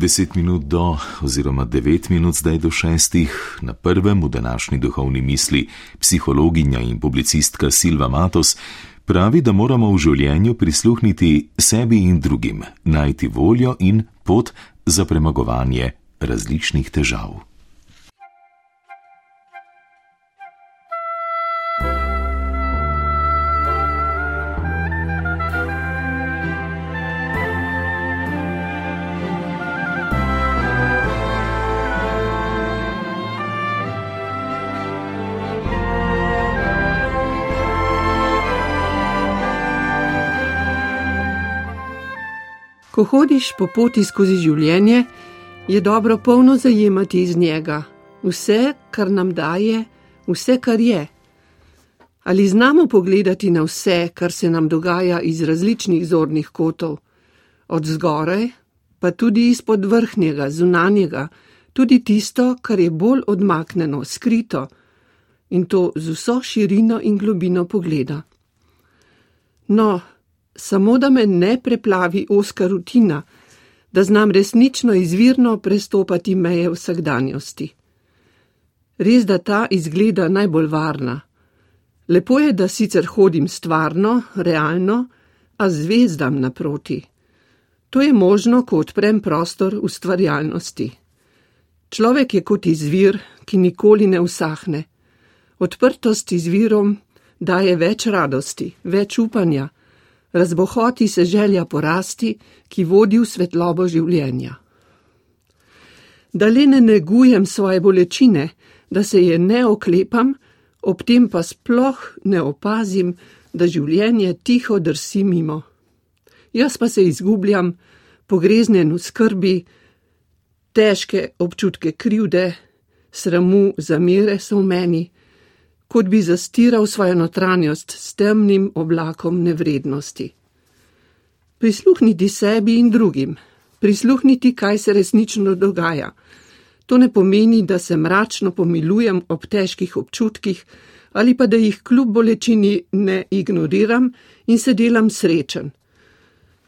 Deset minut do, oziroma devet minut zdaj do šestih, na prvem v današnji duhovni misli psihologinja in publicistka Silva Matos pravi, da moramo v življenju prisluhniti sebi in drugim, najti voljo in pot za premagovanje različnih težav. Ko hodiš po poti skozi življenje, je dobro polno zajemati iz njega vse, kar nam daje, vse, kar je. Ali znamo pogledati na vse, kar se nam dogaja iz različnih zornih kotov, od zgoraj, pa tudi izpod vrhnjega, zunanjega, tudi tisto, kar je bolj odmaknjeno, skrito, in to z vso širino in globino pogleda. No, samo da me ne preplavi oska rutina, da znam resnično izvirno prestopati meje vsakdanjosti. Res, da ta izgleda najbolj varna. Lepo je, da sicer hodim stvarno, realno, a zvezdam naproti. To je možno, ko odprem prostor ustvarjalnosti. Človek je kot izvir, ki nikoli ne usahne. Odprtost izvirom daje več radosti, več upanja razbohoti se želja porasti, ki vodi v svetlobo življenja. Da le ne negujem svoje bolečine, da se je ne oklepam, ob tem pa sploh ne opazim, da življenje tiho drsi mimo. Jaz pa se izgubljam, pogreznen v skrbi, težke občutke krivde, sramu, zamere so v meni, kot bi zastiral svojo notranjost s temnim oblakom nevrednosti. Prisluhniti sebi in drugim, prisluhniti, kaj se resnično dogaja. To ne pomeni, da se mračno pomilujem ob težkih občutkih ali pa da jih kljub bolečini ne ignoriram in se delam srečen.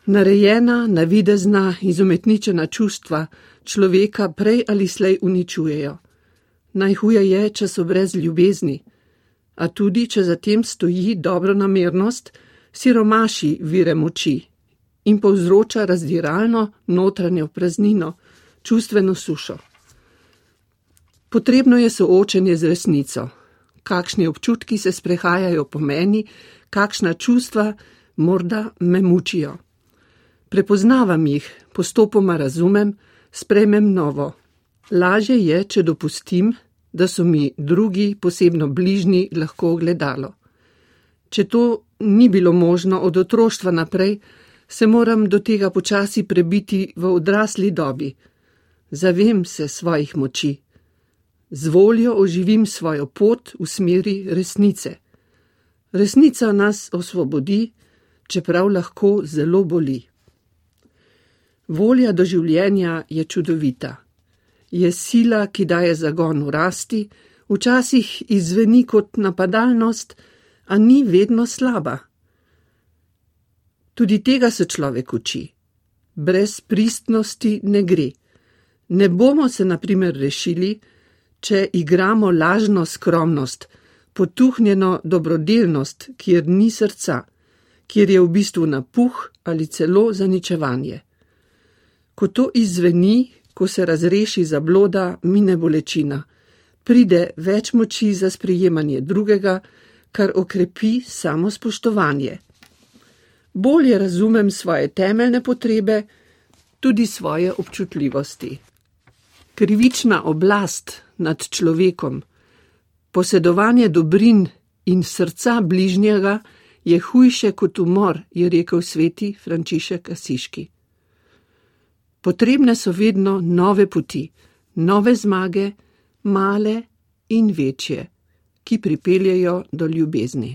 Narejena, navidezna, izumetničena čustva človeka prej ali slej uničujejo. Najhuje je, če so brez ljubezni a tudi, če za tem stoji dobro namernost, siromaši vire moči in povzroča razdiralno notranjo praznino, čustveno sušo. Potrebno je soočenje z resnico, kakšni občutki se sprehajajo po meni, kakšna čustva morda me mučijo. Prepoznavam jih, postopoma razumem, spremem novo. Laže je, če dopustim, da so mi drugi, posebno bližnji, lahko ogledalo. Če to ni bilo možno od otroštva naprej, se moram do tega počasi prebiti v odrasli dobi. Zavem se svojih moči. Z voljo oživim svojo pot v smeri resnice. Resnica nas osvobodi, čeprav lahko zelo boli. Volja do življenja je čudovita je sila, ki daje zagon v rasti, včasih izveni kot napadalnost, a ni vedno slaba. Tudi tega se človek uči. Brez pristnosti ne gre. Ne bomo se, na primer, rešili, če igramo lažno skromnost, potuhnjeno dobrodelnost, kjer ni srca, kjer je v bistvu napuh ali celo zaničevanje. Ko to izveni, ko se razreši zabloda, mine bolečina, pride več moči za sprejemanje drugega, kar okrepi samo spoštovanje. Bolje razumem svoje temeljne potrebe, tudi svoje občutljivosti. Krivična oblast nad človekom, posedovanje dobrin in srca bližnjega je hujše kot umor, je rekel sveti Frančišek Asiški. Potrebne so vedno nove poti, nove zmage, male in večje, ki pripeljajo do ljubezni.